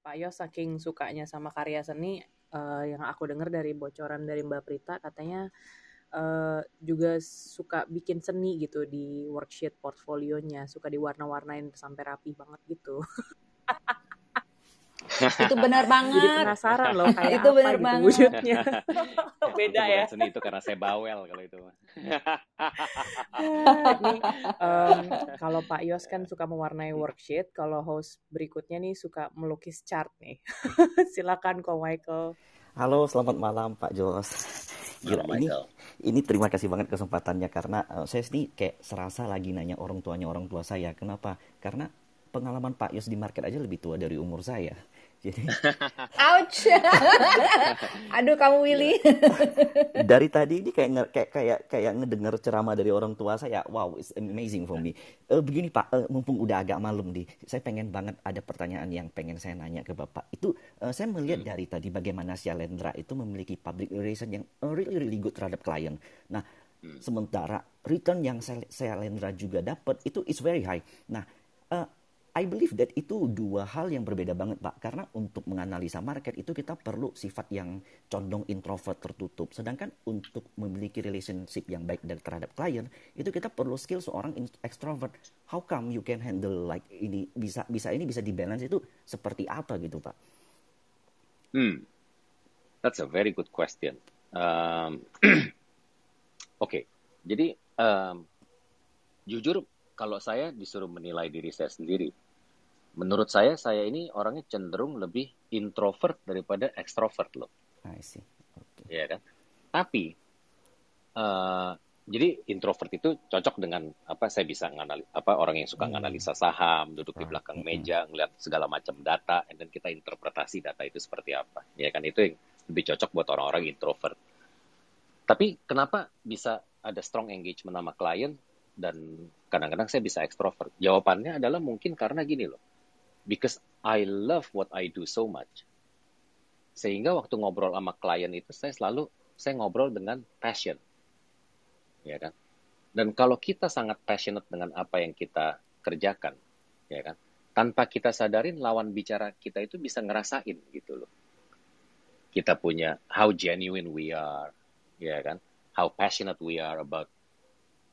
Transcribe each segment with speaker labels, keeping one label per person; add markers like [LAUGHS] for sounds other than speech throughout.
Speaker 1: Pak Yos saking sukanya sama karya seni uh, yang aku dengar dari bocoran dari Mbak Prita katanya uh, juga suka bikin seni gitu di worksheet portfolionya, suka diwarna-warnain sampai rapi banget gitu. [LAUGHS]
Speaker 2: itu benar banget.
Speaker 1: Jadi penasaran loh kayak [LAUGHS]
Speaker 2: itu benar
Speaker 1: gitu
Speaker 2: banget.
Speaker 1: wujudnya. [LAUGHS]
Speaker 3: Beda ya. Seni itu karena saya bawel kalau itu. [LAUGHS]
Speaker 1: nih, um, kalau Pak Yos kan suka mewarnai worksheet, kalau host berikutnya nih suka melukis chart nih. Silakan Ko Michael.
Speaker 4: Halo, selamat malam Pak Jos. Gila, ini ini terima kasih banget kesempatannya karena uh, saya sendiri kayak serasa lagi nanya orang tuanya orang tua saya. Kenapa? Karena pengalaman Pak Yos di market aja lebih tua dari umur saya. Jadi [LAUGHS]
Speaker 2: Ouch. [LAUGHS] Aduh kamu Willy. [LAUGHS]
Speaker 4: dari tadi ini kayak kayak kayak kayak ngedengar ceramah dari orang tua saya. Wow, it's amazing for me. Eh, begini Pak, eh, mumpung udah agak malam nih, saya pengen banget ada pertanyaan yang pengen saya nanya ke Bapak. Itu eh, saya melihat dari tadi bagaimana Shalendra itu memiliki public relation yang really really good terhadap klien. Nah, sementara return yang Shalendra juga dapat itu is very high. Nah, I believe that itu dua hal yang berbeda banget Pak. Karena untuk menganalisa market itu kita perlu sifat yang condong introvert tertutup. Sedangkan untuk memiliki relationship yang baik dari terhadap klien itu kita perlu skill seorang extrovert. How come you can handle like ini bisa bisa ini bisa dibalance itu seperti apa gitu Pak?
Speaker 3: Hmm, that's a very good question. Um, [CLEARS THROAT] Oke, jadi um, jujur kalau saya disuruh menilai diri saya sendiri, menurut saya saya ini orangnya cenderung lebih introvert daripada ekstrovert loh,
Speaker 4: I see. Oke.
Speaker 3: ya kan? Tapi eh, jadi introvert itu cocok dengan apa saya bisa nganali apa orang yang suka
Speaker 4: Hmm.
Speaker 3: nganalisa saham, duduk di
Speaker 4: Right.
Speaker 3: belakang meja, ngeliat segala macam data, dan kita interpretasi data itu seperti apa, ya kan? Itu yang lebih cocok buat orang-orang introvert. Tapi kenapa bisa ada strong engagement sama klien dan kadang-kadang saya bisa ekstrovert? Jawabannya adalah mungkin karena gini loh. Because I love what I do so much. Sehingga waktu ngobrol sama klien itu saya selalu saya ngobrol dengan passion. Ya kan? Dan kalau kita sangat passionate dengan apa yang kita kerjakan, ya kan? Tanpa kita sadarin lawan bicara kita itu bisa ngerasain gitu loh. Kita punya how genuine we are, ya kan? How passionate we are about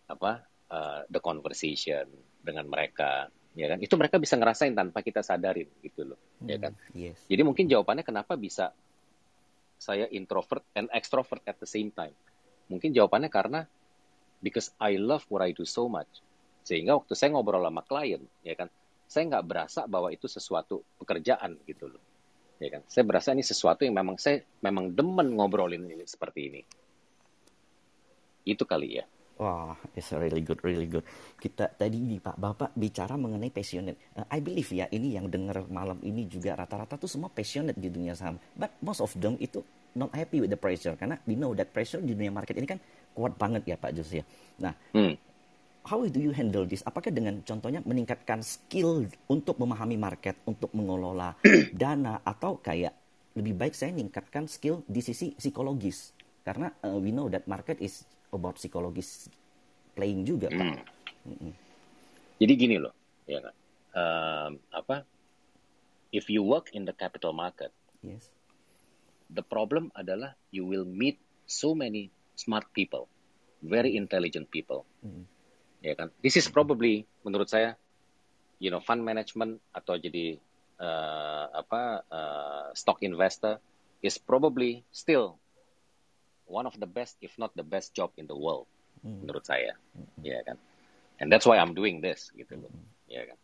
Speaker 3: apa uh, the conversation dengan mereka, ya kan? Itu mereka bisa ngerasain tanpa kita sadarin gitu loh, ya kan?
Speaker 4: Hmm, Yes.
Speaker 3: Jadi mungkin jawabannya kenapa bisa saya introvert and extrovert at the same time. Mungkin jawabannya karena because I love what I do so much. Sehingga waktu saya ngobrol sama klien, ya kan, saya nggak berasa bahwa itu sesuatu pekerjaan gitu loh. Ya kan, saya berasa ini sesuatu yang memang saya memang demen ngobrolin ini seperti ini. Itu kali ya.
Speaker 4: Wah, it's really good, really good. Kita tadi nih Pak Bapak bicara mengenai passionate. Uh, I believe ya ini yang dengar malam ini juga rata-rata tuh semua passionate di dunia saham. But most of them itu not happy with the pressure karena we know that pressure di dunia market ini kan kuat banget ya Pak Jus ya. Nah,
Speaker 3: Hmm.
Speaker 4: how do you handle this? Apakah dengan contohnya meningkatkan skill untuk memahami market, untuk mengelola [CLEARS THROAT] dana atau kayak lebih baik saya meningkatkan skill di sisi psikologis karena uh, we know that market is about psikologis playing juga Pak. Mm-mm.
Speaker 3: Jadi gini loh, ya kan. Um, apa? If you work in the capital market,
Speaker 4: Yes.
Speaker 3: the problem adalah you will meet so many smart people, very intelligent people.
Speaker 4: Mm.
Speaker 3: Ya kan? This is probably menurut saya, you know, fund management atau jadi uh, apa uh, stock investor is probably still one of the best, if not the best job in the world,
Speaker 4: Mm.
Speaker 3: menurut saya, ya kan? And that's why I'm doing this, gitu loh, ya kan?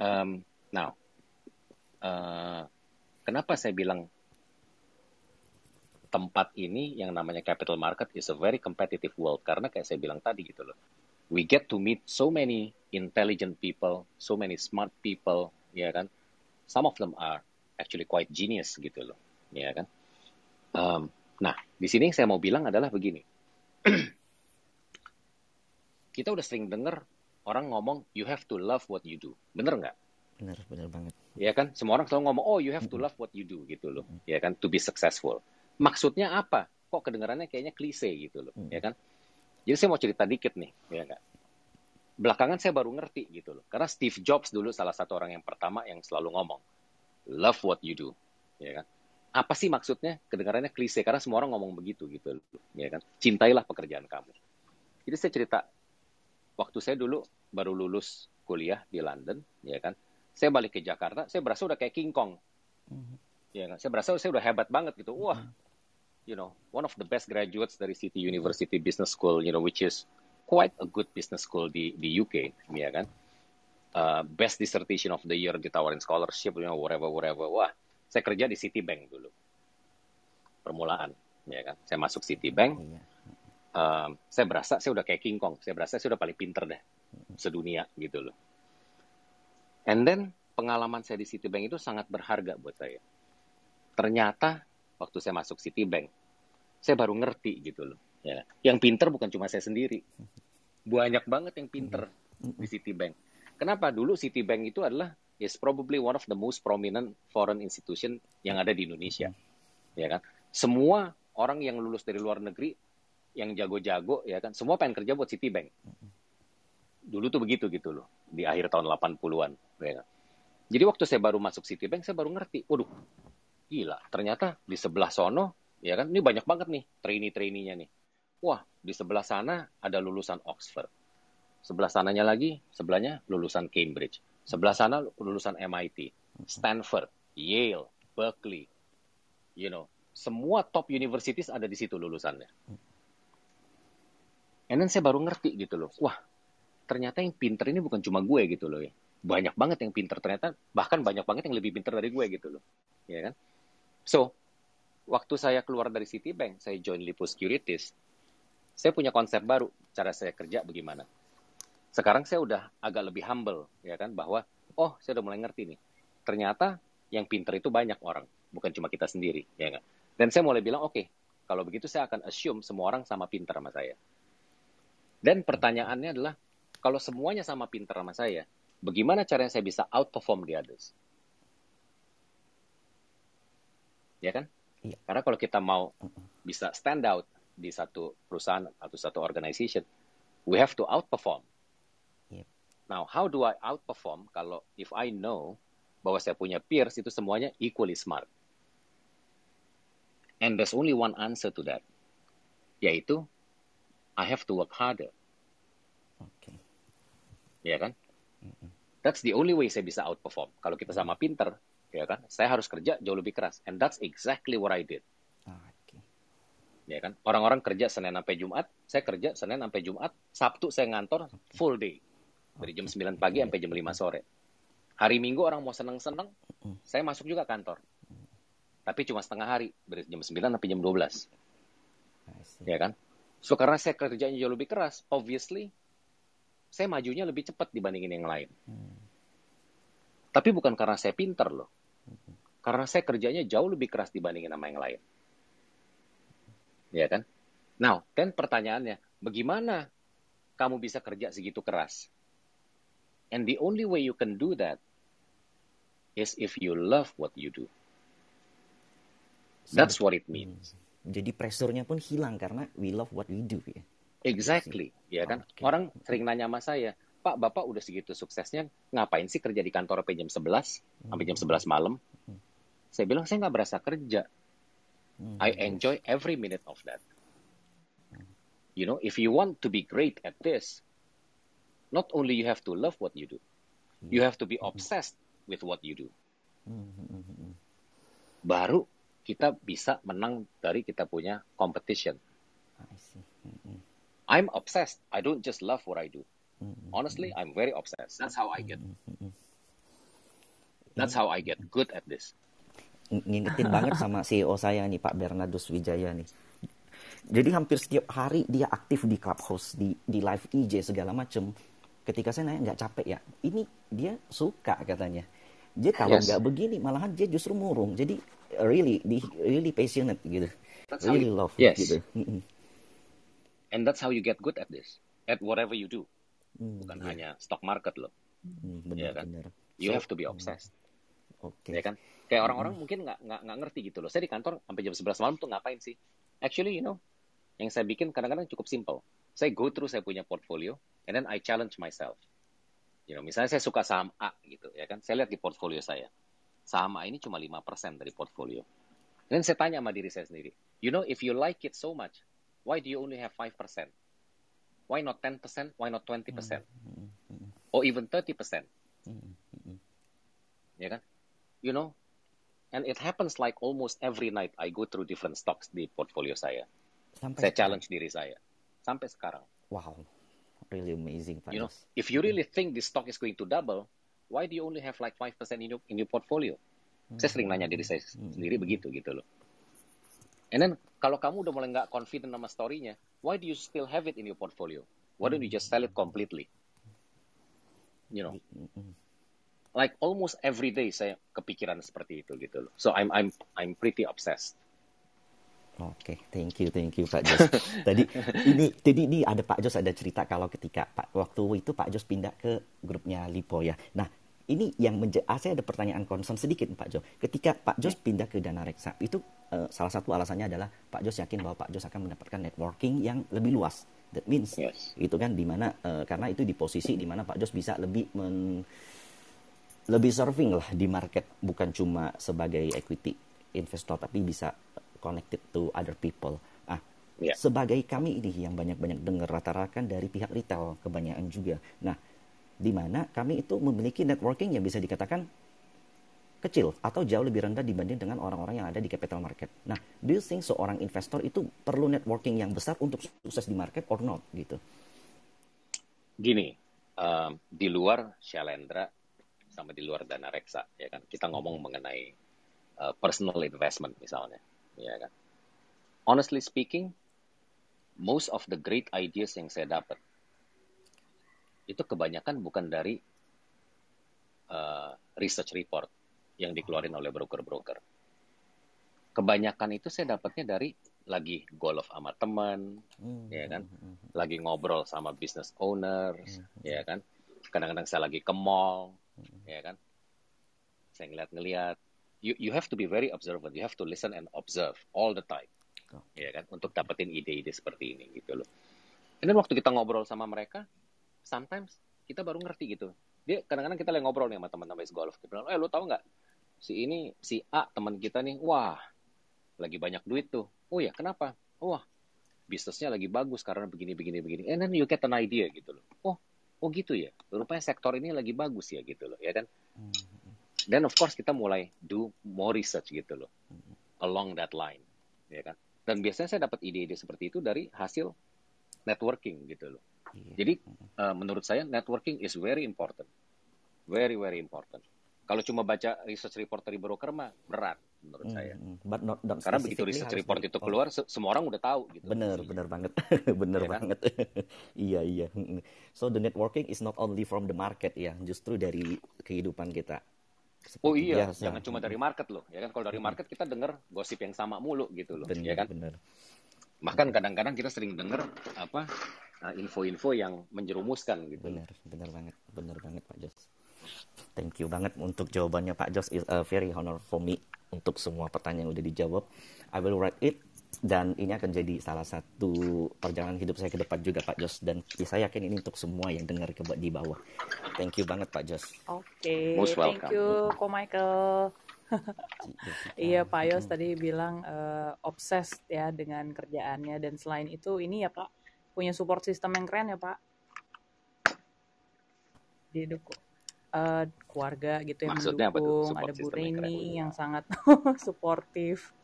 Speaker 3: Um, now, uh, kenapa saya bilang tempat ini yang namanya capital market is a very competitive world karena kayak saya bilang tadi gitu loh. We get to meet so many intelligent people, so many smart people, ya kan? Some of them are actually quite genius gitu loh, ya kan? Um, nah, di sini yang saya mau bilang adalah begini. [CLEARS THROAT] Kita udah sering denger orang ngomong you have to love what you do. Bener nggak?
Speaker 4: Benar, benar banget.
Speaker 3: ya kan? Semua orang selalu ngomong oh you have to love what you do gitu loh. Ya kan? To be successful. Maksudnya apa? Kok kedengarannya kayaknya klise gitu loh. Ya kan? Jadi saya mau cerita dikit nih ya kan belakangan saya baru ngerti gitu loh. Karena Steve Jobs dulu salah satu orang yang pertama yang selalu ngomong love what you do, ya kan? Apa sih maksudnya? Kedengarannya klise karena semua orang ngomong begitu gitu, ya kan? Cintailah pekerjaan kamu. Jadi saya cerita waktu saya dulu baru lulus kuliah di London, ya kan? Saya balik ke Jakarta, saya berasa udah kayak King Kong. Ya kan? Saya berasa saya udah hebat banget gitu. Wah, you know, one of the best graduates dari City University Business School, you know, which is quite a good business school di di UK, ya kan? Uh, best dissertation of the year ditawarin scholarship, you know, whatever, whatever. Wah, saya kerja di Citibank dulu. Permulaan, ya kan? Saya masuk Citibank,
Speaker 4: Iya.
Speaker 3: um, saya berasa saya udah kayak King Kong. Saya berasa saya udah paling pinter deh sedunia gitu loh. And then pengalaman saya di Citibank itu sangat berharga buat saya. Ternyata waktu saya masuk Citibank, saya baru ngerti gitu loh. Ya, yang pinter bukan cuma saya sendiri, banyak banget yang pinter di Citibank. Kenapa? Dulu Citibank itu adalah is probably one of the most prominent foreign institution yang ada di Indonesia, ya kan? Semua orang yang lulus dari luar negeri yang jago-jago ya kan? Semua pengen kerja buat Citibank. Dulu tuh begitu gitu loh di akhir tahun 80-an ya kan? jadi waktu saya baru masuk Citibank saya baru ngerti waduh gila ternyata di sebelah sono ya kan? Ini banyak banget nih trainee-trainee-nya nih. Wah di sebelah sana ada lulusan Oxford. Sebelah sananya lagi sebelahnya lulusan Cambridge sebelah sana lulusan MIT Stanford Yale Berkeley you know semua top universities ada di situ lulusannya And then saya baru ngerti gitu loh. Wah, ternyata yang pinter ini bukan cuma gue gitu loh ya. Banyak banget yang pinter ternyata, bahkan banyak banget yang lebih pinter dari gue gitu loh. Ya kan? So, waktu saya keluar dari Citibank, saya join Lipo Securities, saya punya konsep baru cara saya kerja bagaimana. Sekarang saya udah agak lebih humble, ya kan, bahwa oh saya udah mulai ngerti nih. Ternyata yang pinter itu banyak orang, bukan cuma kita sendiri, ya kan. Dan saya mulai bilang, oke, kalau begitu saya akan assume semua orang sama pinter sama saya. Dan pertanyaannya adalah, kalau semuanya sama pinter sama saya, bagaimana caranya saya bisa outperform the others? Ya kan?
Speaker 4: Iya.
Speaker 3: Karena kalau kita mau bisa stand out di satu perusahaan atau satu organization, we have to outperform. Now, how do I outperform kalau if I know bahwa saya punya peers itu semuanya equally smart? And there's only one answer to that, yaitu I have to work harder,
Speaker 4: Oke.
Speaker 3: ya kan? That's the only way saya bisa outperform. Kalau kita sama pinter, ya kan? Saya harus kerja jauh lebih keras. And that's exactly what I did.
Speaker 4: Ah, Oke.
Speaker 3: Ya kan? Orang-orang kerja Senin sampai Jumat, saya kerja Senin sampai Jumat, Sabtu saya ngantor full day. Dari jam 9 pagi sampai jam 5 sore. Hari Minggu orang mau seneng-seneng, saya masuk juga kantor. Tapi cuma setengah hari, dari jam 9 sampai jam 12.
Speaker 4: I see.
Speaker 3: ya kan? So karena saya kerjanya jauh lebih keras, obviously saya majunya lebih cepat dibandingin yang lain. Tapi bukan karena saya pinter loh. Karena saya kerjanya jauh lebih keras dibandingin sama yang lain. Ya kan? Now, dan pertanyaannya, bagaimana kamu bisa kerja segitu keras? And the only way you can do that is if you love what you do. That's what it means.
Speaker 4: Jadi pressure-nya pun hilang karena we love what we do ya.
Speaker 3: Exactly, ya kan?
Speaker 4: Oke.
Speaker 3: Orang sering nanya sama saya, Pak, Bapak udah segitu suksesnya, ngapain sih kerja di kantor sampai jam 11, sampai jam 11 malam? Saya bilang, saya nggak berasa kerja. I enjoy every minute of that. You know, if you want to be great at this, not only you have to love what you do, you have to be obsessed with what you do. Baru kita bisa menang dari kita punya competition.
Speaker 4: I see.
Speaker 3: I'm obsessed. I don't just love what I do. Honestly, I'm very obsessed. That's how I get. That's how I get good at this.
Speaker 4: Ng- Ngingetin [LAUGHS] banget sama CEO saya nih Pak Bernardus Wijaya nih. Jadi hampir setiap hari dia aktif di clubhouse, di di live IG segala macem. Ketika saya nanya nggak capek ya, ini dia suka katanya. Dia kalau
Speaker 3: Yes.
Speaker 4: nggak begini, malahan dia justru murung. Jadi really, di, really passionate gitu.
Speaker 3: That's
Speaker 4: Really
Speaker 3: you-
Speaker 4: love
Speaker 3: Yes.
Speaker 4: gitu.
Speaker 3: And that's how you get good at this. At whatever you do.
Speaker 4: Hmm,
Speaker 3: Bukan
Speaker 4: iya.
Speaker 3: hanya stock market loh.
Speaker 4: Hmm,
Speaker 3: Iya kan?
Speaker 4: benar-benar.
Speaker 3: You
Speaker 4: So,
Speaker 3: have to be obsessed.
Speaker 4: Oke.
Speaker 3: Ya kan? Kayak orang-orang mungkin nggak nggak nggak ngerti gitu loh. Saya di kantor sampai jam 11 malam tuh ngapain sih? Actually, you know, yang saya bikin kadang-kadang cukup simple. Saya go through saya punya portfolio, and then I challenge myself. You know, misalnya saya suka saham A gitu, ya kan? Saya lihat di portfolio saya. saham A ini cuma 5% dari portfolio. Dan saya tanya sama diri saya sendiri, you know, if you like it so much, why do you only have 5%? Why not 10%? Why not 20%? Or even 30%? Ya kan? You know, and it happens like almost every night I go through different stocks di portfolio saya.
Speaker 4: Sampai
Speaker 3: Saya
Speaker 4: sekarang.
Speaker 3: challenge diri saya. Sampai sekarang.
Speaker 4: Wow, really amazing
Speaker 3: You know, if you really think this stock is going to double, why do you only have like 5% in your, in your portfolio? Saya sering nanya diri saya sendiri begitu gitu loh. And then kalau kamu udah mulai nggak confident sama story-nya, why do you still have it in your portfolio? Why don't you just sell it completely? You know, like almost every day saya kepikiran seperti itu gitu loh. So I'm I'm I'm pretty obsessed.
Speaker 4: Oke, thank you, thank you Pak Jos. [LAUGHS] tadi ini, tadi ini ada Pak Jos ada cerita kalau ketika Pak waktu itu Pak Jos pindah ke grupnya Lipo ya. Nah, ini yang menja- ah, saya ada pertanyaan concern sedikit Pak Jos. Ketika Pak Jos pindah ke Dana Reksa, itu eh, salah satu alasannya adalah Pak Jos yakin bahwa Pak Jos akan mendapatkan networking yang lebih luas. That means
Speaker 3: Yes.
Speaker 4: itu kan di mana eh, karena itu di posisi di mana Pak Jos bisa lebih men, lebih surfing lah di market bukan cuma sebagai equity investor tapi bisa connected to other people. Ah,
Speaker 3: Ya.
Speaker 4: sebagai kami ini yang banyak-banyak dengar rata-rata kan dari pihak retail kebanyakan juga. Nah, di mana kami itu memiliki networking yang bisa dikatakan kecil atau jauh lebih rendah dibanding dengan orang-orang yang ada di capital market. Nah, do you think seorang investor itu perlu networking yang besar untuk sukses di market or not gitu?
Speaker 3: Gini, um, di luar Shalendra sama di luar Dana Reksa, ya kan, kita ngomong mengenai uh, personal investment misalnya, ya kan. Honestly speaking, most of the great ideas yang saya dapat itu kebanyakan bukan dari uh, research report yang dikeluarin oleh broker-broker. Kebanyakan itu saya dapatnya dari lagi golf sama teman, ya kan, lagi ngobrol sama business owners, ya kan. Kadang-kadang saya lagi ke mall, ya kan. Saya ngeliat-ngeliat. You, you have to be very observant. You have to listen and observe all the time, ya kan, untuk dapetin ide-ide seperti ini gitu loh. Dan waktu kita ngobrol sama mereka, sometimes kita baru ngerti gitu. Dia kadang-kadang kita lagi ngobrol nih sama teman-teman base golf. Dia bilang, eh lu tahu nggak si ini si A teman kita nih, wah lagi banyak duit tuh. Oh ya kenapa? Wah bisnisnya lagi bagus karena begini begini begini. And then you get an idea gitu loh. Oh oh gitu ya. Rupanya sektor ini lagi bagus ya gitu loh, ya kan? Dan of course kita mulai do more research gitu loh along that line, ya kan? Dan biasanya saya dapat ide-ide seperti itu dari hasil networking gitu loh. Jadi uh, menurut saya networking is very important, very very important. Kalau cuma baca research report dari broker mah berat menurut saya.
Speaker 4: Mm, But not, not
Speaker 3: Karena begitu research report itu
Speaker 4: oh.
Speaker 3: keluar, se- semua orang udah tahu gitu.
Speaker 4: Bener,
Speaker 3: isinya.
Speaker 4: bener banget, [LAUGHS] bener
Speaker 3: Iya kan?
Speaker 4: banget. [LAUGHS] iya, iya. So the networking is not only from the market ya, justru dari kehidupan kita.
Speaker 3: Oh iya,
Speaker 4: biasa.
Speaker 3: jangan cuma dari market loh, ya kan? Kalau dari market kita dengar gosip yang sama mulu gitu loh,
Speaker 4: Bener,
Speaker 3: ya kan?
Speaker 4: bener.
Speaker 3: Bahkan kadang-kadang kita sering dengar apa uh, info-info yang menjerumuskan gitu. loh.
Speaker 4: Bener, bener banget, bener banget Pak Jos. Thank you banget untuk jawabannya Pak Jos. Is a very honor for me untuk semua pertanyaan yang udah dijawab. I will write it dan ini akan jadi salah satu perjalanan hidup saya ke depan juga Pak Jos dan saya yakin ini untuk semua yang dengar ke di bawah. Thank you banget Pak Jos.
Speaker 1: Oke,
Speaker 3: Most
Speaker 1: thank you, Ko Michael.
Speaker 4: Jessica. [LAUGHS]
Speaker 1: Iya, Pak Yos tadi bilang eh, obsessed ya dengan kerjaannya dan selain itu ini ya Pak punya support system yang keren ya Pak. Didukung eh, keluarga gitu yang
Speaker 3: Maksudnya apa tuh,
Speaker 1: mendukung,
Speaker 3: support
Speaker 1: ada Bu
Speaker 3: system yang?
Speaker 1: Reni yang sangat [LAUGHS] suportif,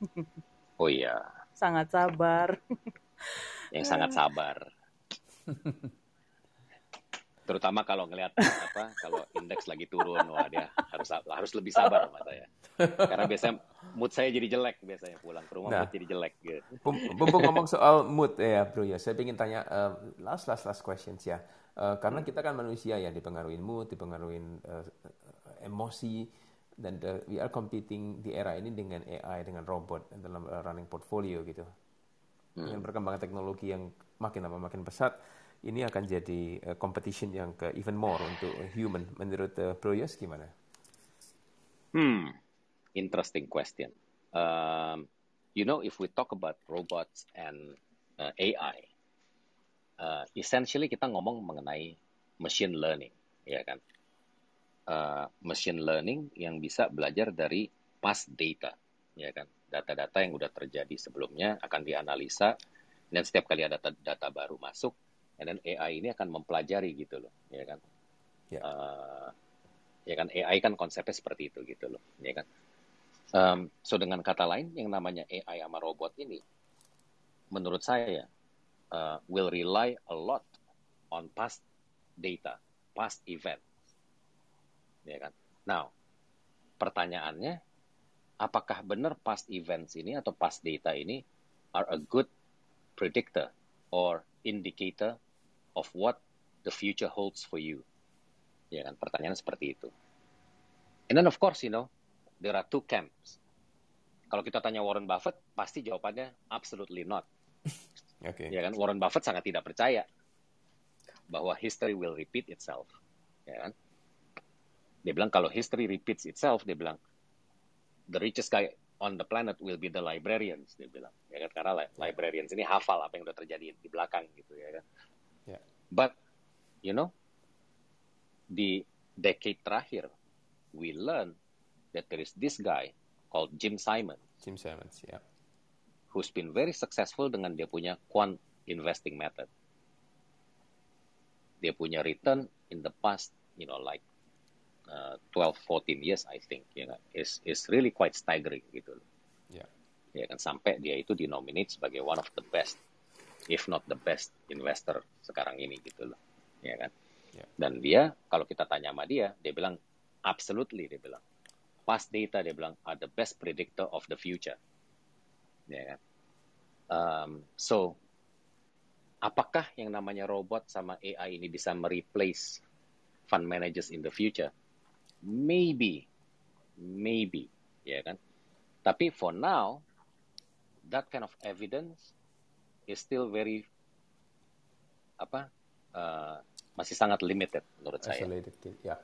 Speaker 3: Oh iya,
Speaker 1: sangat sabar. [LAUGHS]
Speaker 3: yang sangat sabar. Terutama kalau ngelihat apa, kalau indeks lagi turun, wah dia harus harus lebih sabar sama saya. Karena biasanya mood saya jadi jelek biasanya pulang ke rumah
Speaker 5: Nah.
Speaker 3: mood jadi jelek gitu.
Speaker 5: Mumpung ngomong soal mood ya bro ya, saya ingin tanya eh, last last last questions ya. Eh, karena kita kan manusia ya dipengaruhi mood, dipengaruhi eh, emosi dan eh, we are competing di era ini dengan AI dengan robot dalam eh, running portfolio gitu. Dengan perkembangan teknologi yang makin lama makin pesat, ini akan jadi eh, competition yang ke even more untuk human. Menurut eh, Bro Yos gimana?
Speaker 3: Hmm, interesting question. Um, you know, if we talk about robots and uh, AI, uh, essentially kita ngomong mengenai machine learning, ya kan? Uh, machine learning yang bisa belajar dari past data, ya kan? Data-data yang udah terjadi sebelumnya akan dianalisa dan setiap kali ada data, data baru masuk, dan AI ini akan mempelajari gitu loh, ya kan?
Speaker 5: Ya.
Speaker 3: Uh, ya kan AI kan konsepnya seperti itu gitu loh, ya kan? Um, so dengan kata lain, yang namanya AI sama robot ini, menurut saya uh, will rely a lot on past data, past event, ya kan? Now, pertanyaannya, apakah benar past events ini atau past data ini are a good predictor or indicator of what the future holds for you? Ya kan, pertanyaan seperti itu. And then of course, you know, there are two camps. Kalau kita tanya Warren Buffett, pasti jawabannya absolutely not. [LAUGHS]
Speaker 5: Oke.
Speaker 3: Ya kan, Warren Buffett sangat tidak percaya bahwa history will repeat itself. Ya kan? Dia bilang kalau history repeats itself, dia bilang the richest guy on the planet will be the librarians. Dia bilang, ya kan? Karena li- librarians ini hafal apa yang udah terjadi di belakang gitu ya kan.
Speaker 5: Ya.
Speaker 3: But you know, di decade terakhir, we learn that there is this guy called Jim Simon
Speaker 5: Jim Simons, ya.
Speaker 3: who's been very successful dengan dia punya quant investing method. Dia punya return in the past, you know, like uh, 12, 14 years, I think, ya kan, is is really quite staggering gitu loh.
Speaker 5: Ya.
Speaker 3: Ya kan, sampai dia itu dinominate sebagai one of the best, if not the best investor sekarang ini gitu loh, ya kan.
Speaker 5: Ya.
Speaker 3: Dan dia, kalau kita tanya sama dia, dia bilang absolutely, dia bilang past data, dia bilang are the best predictor of the future, ya kan. Um, so, apakah yang namanya robot sama AI ini bisa mereplace fund managers in the future? Maybe, maybe, ya kan. Tapi for now, that kind of evidence is still very apa uh, masih sangat limited menurut saya.
Speaker 5: Isolated case, ya.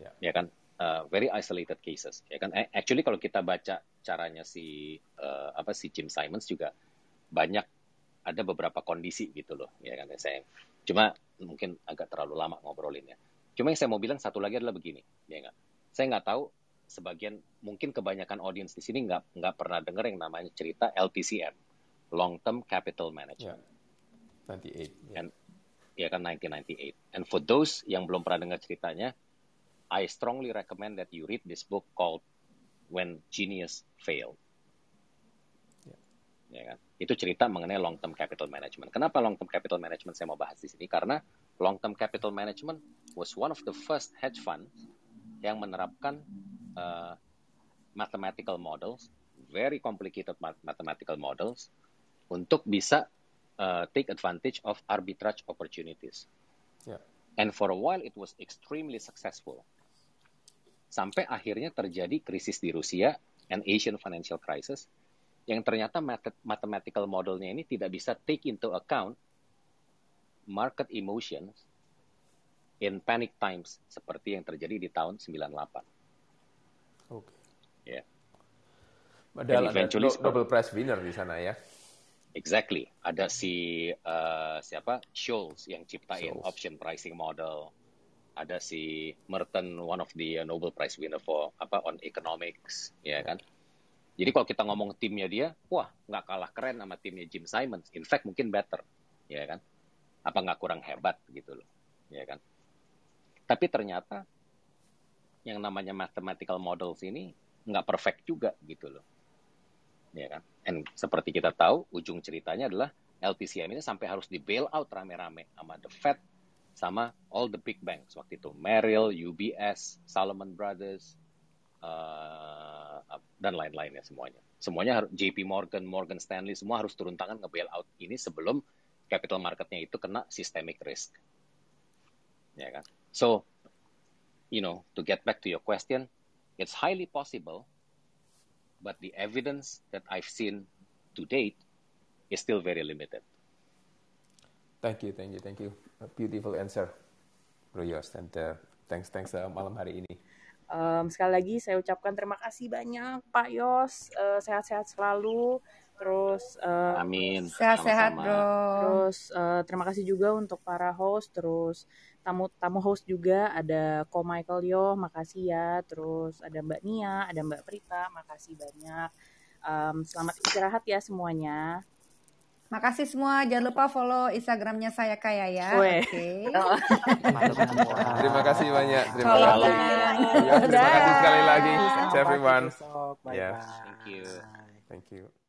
Speaker 5: Ya.
Speaker 3: ya kan? Uh, very isolated cases. Ya kan? Actually kalau kita baca caranya si uh, apa si Jim Simons juga banyak ada beberapa kondisi gitu loh ya kan saya cuma mungkin agak terlalu lama ngobrolinnya cuma yang saya mau bilang satu lagi adalah begini ya nggak saya nggak tahu sebagian mungkin kebanyakan audiens di sini nggak nggak pernah dengar yang namanya cerita LTCM long term capital management
Speaker 5: Ya. 98. Ya.
Speaker 3: and ya kan 1998 and for those yang belum pernah dengar ceritanya I strongly recommend that you read this book called When Genius Failed
Speaker 5: Ya.
Speaker 3: ya kan itu cerita mengenai long term capital management kenapa long term capital management saya mau bahas di sini karena long term capital management was one of the first hedge funds yang menerapkan uh, mathematical models very complicated math- mathematical models untuk bisa uh, take advantage of arbitrage opportunities
Speaker 5: Ya.
Speaker 3: And for a while it was extremely successful. Sampai akhirnya terjadi krisis di Rusia and Asian financial crisis yang ternyata math- mathematical modelnya ini tidak bisa take into account market emotions in panic times seperti yang terjadi di tahun 98.
Speaker 5: Oke.
Speaker 3: Ya.
Speaker 5: Padahal
Speaker 3: And
Speaker 5: ada Nobel Prize winner di sana ya.
Speaker 3: Exactly. Ada si uh, siapa? Scholz yang ciptain
Speaker 5: Scholz.
Speaker 3: option pricing model. Ada si Merton, one of the uh, Nobel Prize winner for apa on economics, ya kan? Jadi kalau kita ngomong timnya dia, wah nggak kalah keren sama timnya Jim Simons. In fact mungkin better, ya kan? Apa nggak kurang hebat gitu loh, ya kan? Tapi ternyata yang namanya mathematical models ini nggak perfect juga gitu loh ya kan? And seperti kita tahu, ujung ceritanya adalah LTCM ini sampai harus di bail out rame-rame sama the Fed, sama all the big banks waktu itu, Merrill, UBS, Salomon Brothers, uh, dan lain-lainnya semuanya. Semuanya JP Morgan, Morgan Stanley, semua harus turun tangan nge-bail out ini sebelum capital marketnya itu kena systemic risk. Ya kan? So, you know, to get back to your question, it's highly possible but the evidence that I've seen to date is still very limited.
Speaker 5: Thank you, thank you, thank you. A beautiful answer, Bro Yos. And uh, thanks, thanks uh, malam hari ini.
Speaker 1: Em, sekali lagi saya ucapkan terima kasih banyak Pak Yos, Eh, sehat-sehat selalu. Terus uh,
Speaker 3: Amin.
Speaker 2: Sehat-sehat. Bro.
Speaker 1: Terus uh, terima kasih juga untuk para host, terus tamu tamu host juga ada Ko Michael Yo, makasih ya. Terus ada Mbak Nia, ada Mbak Prita, makasih banyak. Um, selamat istirahat ya semuanya.
Speaker 2: Makasih semua. Jangan lupa follow Instagramnya saya kaya ya. Oke. [LAUGHS]
Speaker 6: Malam [LAUGHS] semua.
Speaker 5: Terima kasih banyak. Terima kasih. Ya, terima kasih sekali lagi to everyone.
Speaker 6: Bye
Speaker 5: Yes.
Speaker 6: bye.
Speaker 3: Thank you.
Speaker 5: Thank you.